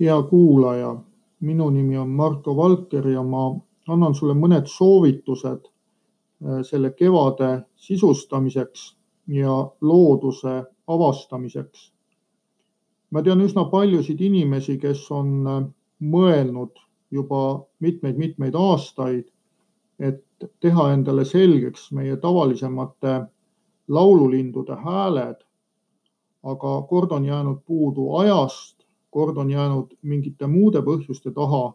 hea kuulaja, minu nimi on Marko Valker ja ma annan sulle mõned soovitused äh, selle kevade sisustamiseks ja looduse avastamiseks. ma tean üsna paljusid inimesi, kes on äh, mõelnud juba mitmeid-mitmeid aastaid, et teha endale selgeks meie tavalisemate laululindude hääled. aga kord on jäänud puudu ajast kord on jäänud mingite muude põhjuste taha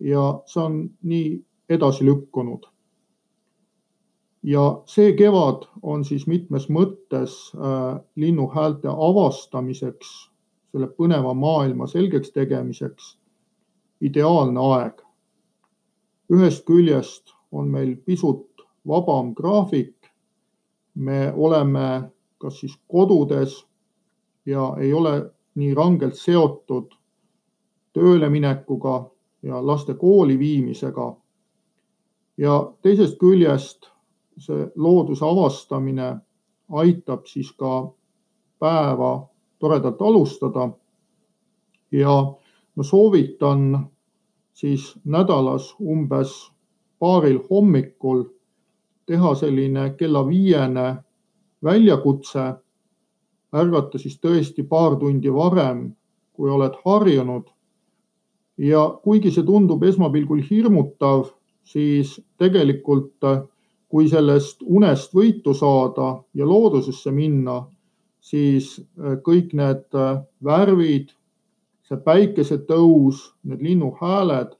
ja see on nii edasi lükkunud. ja see kevad on siis mitmes mõttes äh, linnuhäälte avastamiseks, selle põneva maailma selgeks tegemiseks ideaalne aeg. ühest küljest on meil pisut vabam graafik. me oleme kas siis kodudes ja ei ole nii rangelt seotud tööle minekuga ja laste kooli viimisega. ja teisest küljest see looduse avastamine aitab siis ka päeva toredalt alustada. ja ma soovitan siis nädalas umbes paaril hommikul teha selline kella viiene väljakutse ärgata siis tõesti paar tundi varem, kui oled harjunud. ja kuigi see tundub esmapilgul hirmutav, siis tegelikult kui sellest unest võitu saada ja loodusesse minna, siis äh, kõik need äh, värvid, see päikesetõus, need linnuhääled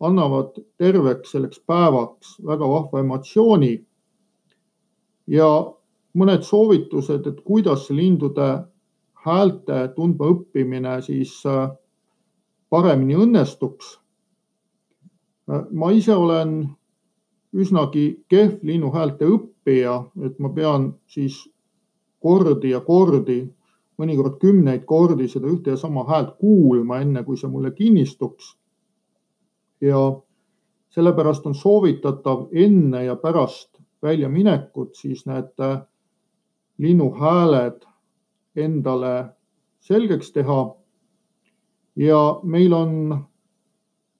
annavad terveks selleks päevaks väga vahva emotsiooni. ja mõned soovitused, et kuidas lindude häälte tundma õppimine siis äh, paremini õnnestuks. Äh, ma ise olen üsnagi kehv linnuhäälte õppija, et ma pean siis kordi ja kordi, mõnikord kümneid kordi seda ühte ja sama häält kuulma, enne kui see mulle kinnistuks. ja sellepärast on soovitatav enne ja pärast väljaminekut siis need äh, linnuhääled endale selgeks teha. ja meil on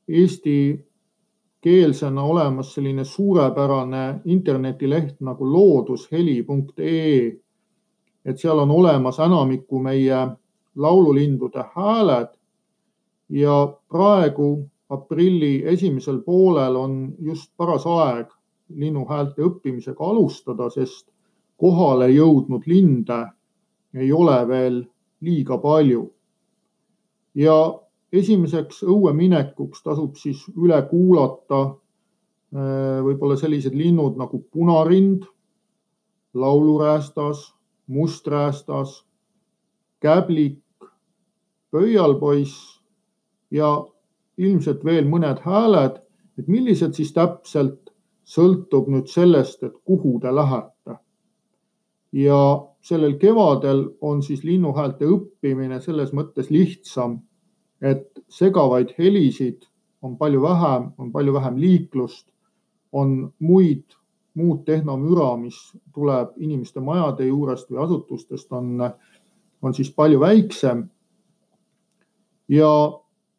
eestikeelsena olemas selline suurepärane internetileht nagu loodusheli.ee. et seal on olemas enamiku meie laululindude hääled ja praegu aprilli esimesel poolel on just paras aeg linnuhäälte õppimisega alustada, sest kohale jõudnud linde ei ole veel liiga palju. ja esimeseks õueminekuks tasub siis üle kuulata äh, võib-olla sellised linnud nagu punarind, lauluräästas, musträästas, käblik, pöialpoiss ja ilmselt veel mõned hääled, et millised siis täpselt sõltub nüüd sellest, et kuhu te lähete ja sellel kevadel on siis linnuhäälte õppimine selles mõttes lihtsam, et segavaid helisid on palju vähem, on palju vähem liiklust, on muid, muud tehnomüra, mis tuleb inimeste majade juurest või asutustest, on, on siis palju väiksem. ja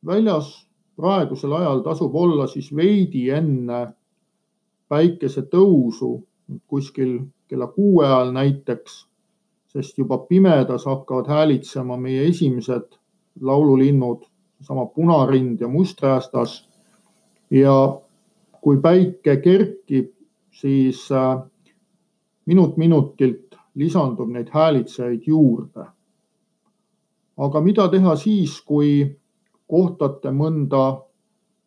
väljas praegusel ajal tasub olla siis veidi enne päikesetõusu kuskil kella kuue ajal näiteks, sest juba pimedas hakkavad häälitsema meie esimesed laululinnud, sama punarind ja musträästas. ja kui päike kerkib, siis äh, minut minutilt lisandub neid häälitsejaid juurde. aga mida teha siis, kui kohtate mõnda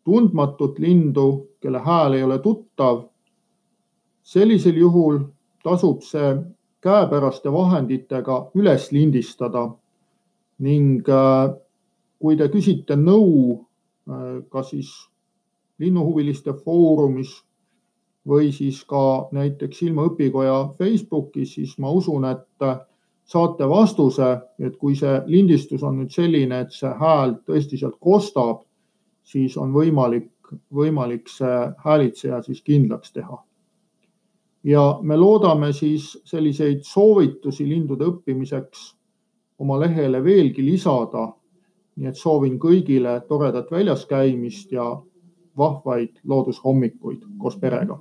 tundmatut lindu, kelle hääl ei ole tuttav? sellisel juhul tasub see käepäraste vahenditega üles lindistada. Ning äh, kui te küsite nõu äh, ka siis linnuhuviliste foorumis või siis ka näiteks ilmaõpikoja Facebookis, siis ma usun, et äh, saate vastuse, et kui see lindistus on nüüd selline, et see hääl tõesti sealt kostab, siis on võimalik, võimalik see häälitseja siis kindlaks teha ja me loodame siis selliseid soovitusi lindude õppimiseks oma lehele veelgi lisada. nii et soovin kõigile toredat väljas käimist ja vahvaid loodushommikuid koos perega.